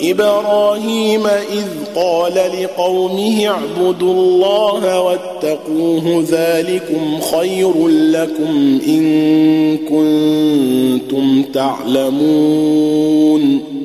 وإبراهيم إذ قال لقومه اعبدوا الله واتقوه ذلكم خير لكم إن كنتم تعلمون.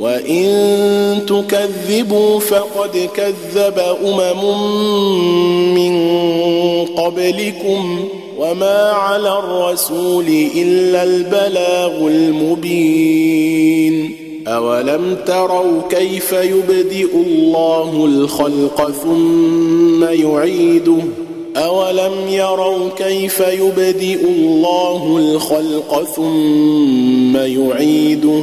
وإن تكذبوا فقد كذب أمم من قبلكم وما على الرسول إلا البلاغ المبين أولم تروا كيف يبدئ الله الخلق ثم يعيده؟ أولم يروا كيف يبدئ الله الخلق ثم يعيده؟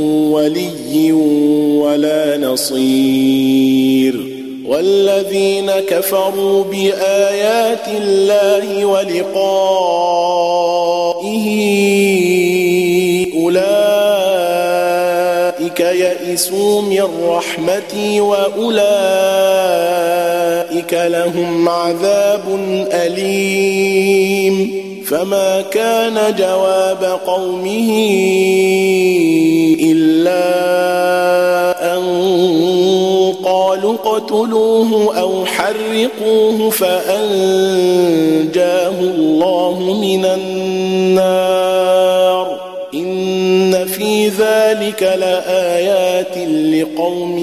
ولي ولا نصير. والذين كفروا بآيات الله ولقائه أولئك يئسوا من رحمتي وأولئك لهم عذاب أليم. فما كان جواب قومه إلا أن قالوا اقتلوه أو حرقوه فأنجاه الله من النار. إن في ذلك لآيات لقوم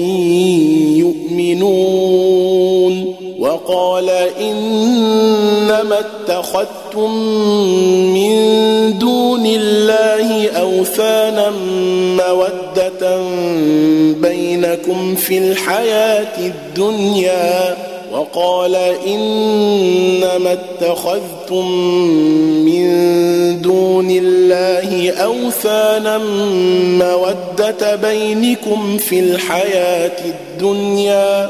يؤمنون. وقال إنما اتخذتم من دون الله اوثانا موده بينكم في الحياة الدنيا وقال انما اتخذتم من دون الله اوثانا موده بينكم في الحياة الدنيا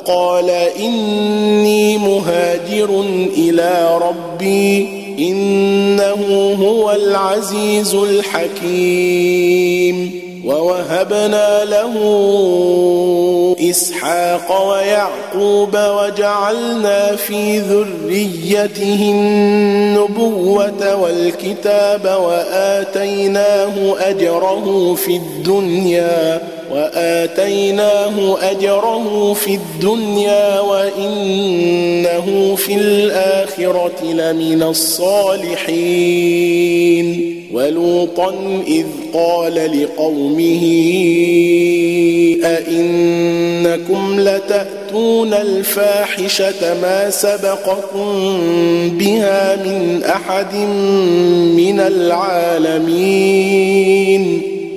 وقال إني مهاجر إلى ربي إنه هو العزيز الحكيم ووهبنا له إسحاق ويعقوب وجعلنا في ذريته النبوة والكتاب وآتيناه أجره في الدنيا وآتيناه أجره في الدنيا وإنه في الآخرة لمن الصالحين ولوطا إذ قال لقومه أئنكم لتأتون الفاحشة ما سبقكم بها من أحد من العالمين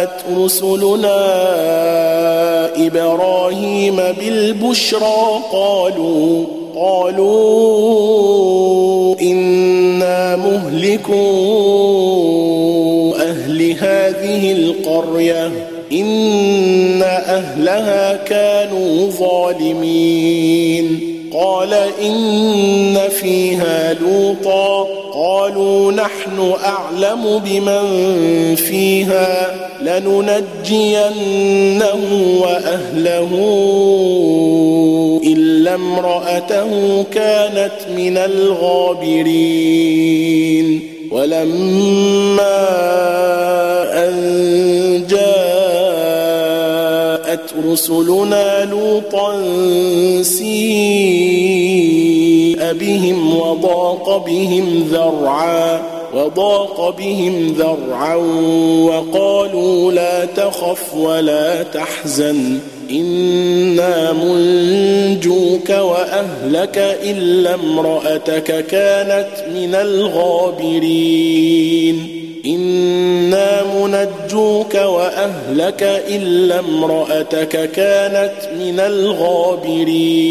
جاءت رسلنا إبراهيم بالبشرى قالوا قالوا إنا مهلكوا أهل هذه القرية إن أهلها كانوا ظالمين. قال إن فيها لوطا قالوا نحن أعلم بمن فيها لننجينه وأهله إلا امرأته كانت من الغابرين. ولما أن جاءت رسلنا لوطا سيء بهم وضاق بهم ذرعا وضاق بهم ذرعا وقالوا لا تخف ولا تحزن إنا منجوك وأهلك إلا امرأتك كانت من الغابرين. إنا منجوك وأهلك إلا امرأتك كانت من الغابرين.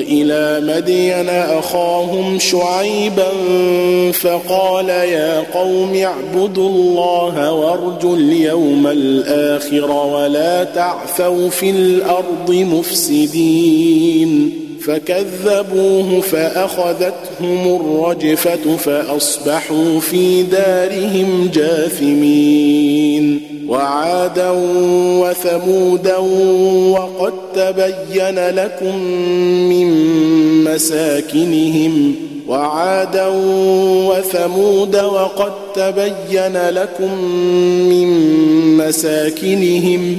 والى مدين أخاهم شعيبا فقال يا قوم اعبدوا الله وارجوا اليوم الآخر ولا تعثوا في الأرض مفسدين فكذبوه فأخذتهم الرجفة فأصبحوا في دارهم جاثمين وعادا وثمودا وقد تبين لكم من مساكنهم وعادا وثمود وقد تبين لكم من مساكنهم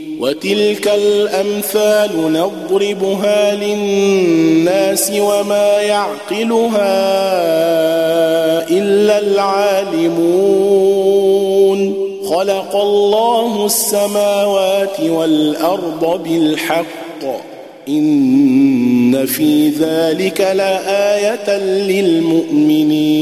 وتلك الأمثال نضربها للناس وما يعقلها إلا العالمون. خلق الله السماوات والأرض بالحق. إن في ذلك لآية للمؤمنين.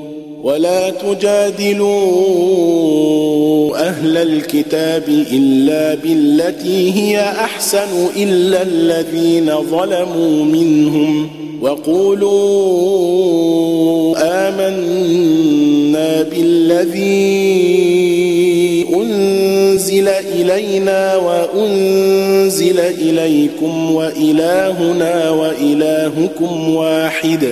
ولا تجادلوا أهل الكتاب إلا بالتي هي أحسن إلا الذين ظلموا منهم وقولوا آمنا بالذي أنزل إلينا وأنزل إليكم وإلهنا وإلهكم واحد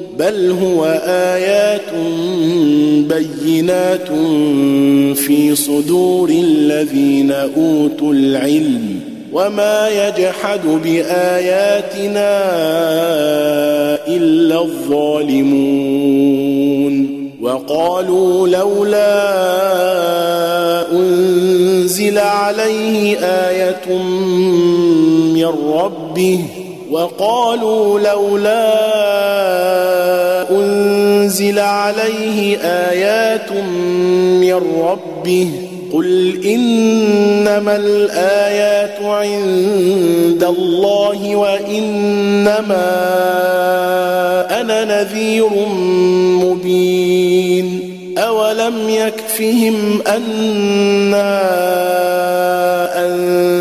بل هو ايات بينات في صدور الذين اوتوا العلم وما يجحد باياتنا الا الظالمون وقالوا لولا انزل عليه إيه من ربه وقالوا لولا أنزل عليه آيات من ربه قل إنما الآيات عند الله وإنما أنا نذير مبين أولم يكفهم أنا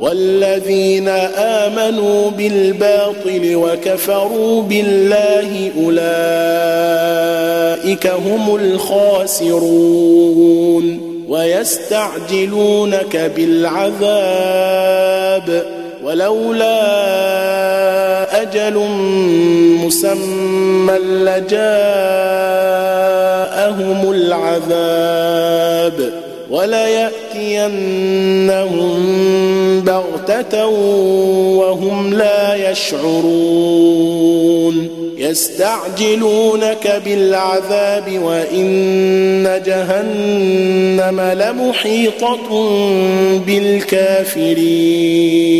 والذين آمنوا بالباطل وكفروا بالله أولئك هم الخاسرون ويستعجلونك بالعذاب ولولا أجل مسمى لجاءهم العذاب وليأتينهم وهم لا يشعرون يستعجلونك بالعذاب وان جهنم لمحيطه بالكافرين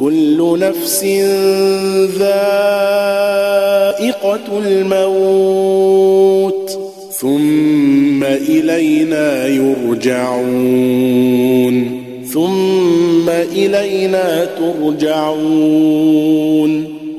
كل نفس ذائقة الموت ثم إلينا يرجعون ثم إلينا ترجعون.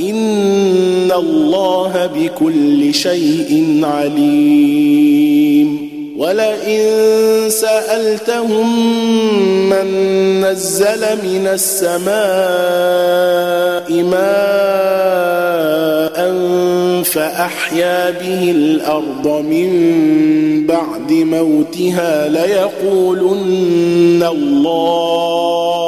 إن الله بكل شيء عليم ولئن سألتهم من نزل من السماء ماء فأحيا به الأرض من بعد موتها ليقولن الله